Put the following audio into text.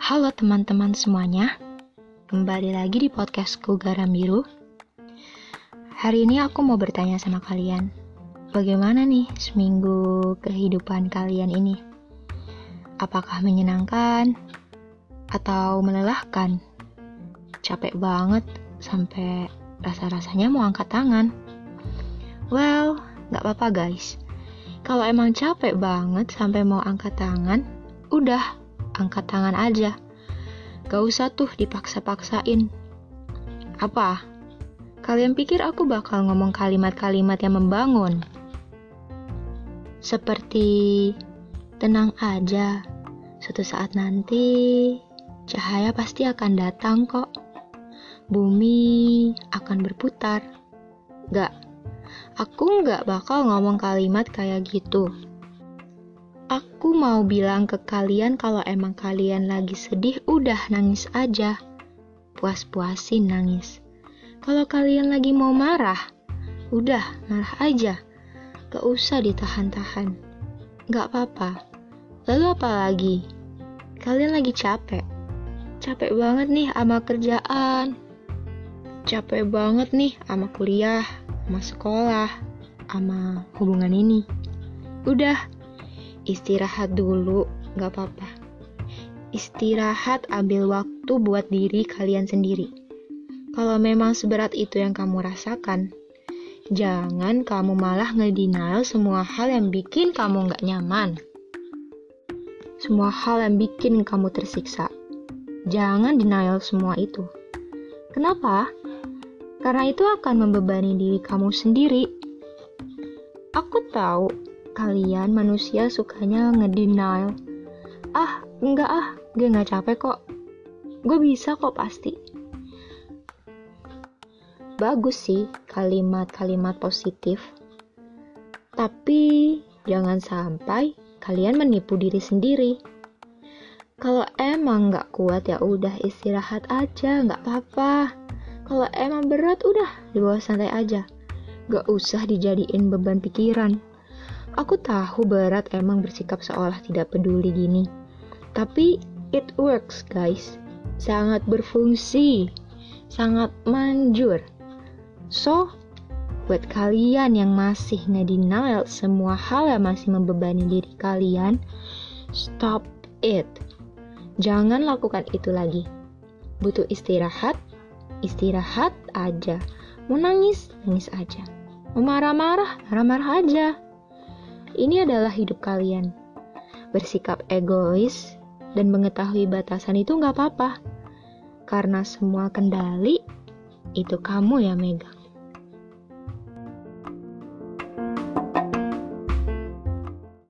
Halo teman-teman semuanya, kembali lagi di podcastku Garam Biru. Hari ini aku mau bertanya sama kalian, bagaimana nih seminggu kehidupan kalian ini? Apakah menyenangkan atau melelahkan? Capek banget sampai rasa-rasanya mau angkat tangan. Well, gak apa-apa guys. Kalau emang capek banget sampai mau angkat tangan, udah angkat tangan aja. Gak usah tuh dipaksa-paksain. Apa? Kalian pikir aku bakal ngomong kalimat-kalimat yang membangun? Seperti tenang aja, suatu saat nanti cahaya pasti akan datang kok. Bumi akan berputar. Gak, aku gak bakal ngomong kalimat kayak gitu. Aku mau bilang ke kalian kalau emang kalian lagi sedih, udah nangis aja. Puas-puasin nangis. Kalau kalian lagi mau marah, udah marah aja. Gak usah ditahan-tahan. Gak apa-apa. Lalu apa lagi? Kalian lagi capek. Capek banget nih sama kerjaan. Capek banget nih sama kuliah, sama sekolah, sama hubungan ini. Udah, istirahat dulu, gak apa-apa. Istirahat ambil waktu buat diri kalian sendiri. Kalau memang seberat itu yang kamu rasakan, jangan kamu malah ngedenial semua hal yang bikin kamu gak nyaman. Semua hal yang bikin kamu tersiksa. Jangan denial semua itu. Kenapa? Karena itu akan membebani diri kamu sendiri. Aku tahu kalian manusia sukanya ngedenial. Ah, enggak ah, gue nggak capek kok. Gue bisa kok pasti. Bagus sih kalimat-kalimat positif. Tapi jangan sampai kalian menipu diri sendiri. Kalau emang nggak kuat ya udah istirahat aja, nggak apa-apa. Kalau emang berat udah dibawa santai aja. Gak usah dijadiin beban pikiran. Aku tahu berat emang bersikap seolah tidak peduli gini. Tapi it works guys. Sangat berfungsi. Sangat manjur. So, buat kalian yang masih ngedenial semua hal yang masih membebani diri kalian, stop it. Jangan lakukan itu lagi. Butuh istirahat, istirahat aja. Mau nangis, nangis aja. Mau marah-marah, marah-marah aja. Ini adalah hidup kalian. Bersikap egois dan mengetahui batasan itu nggak apa-apa. Karena semua kendali itu kamu yang megang.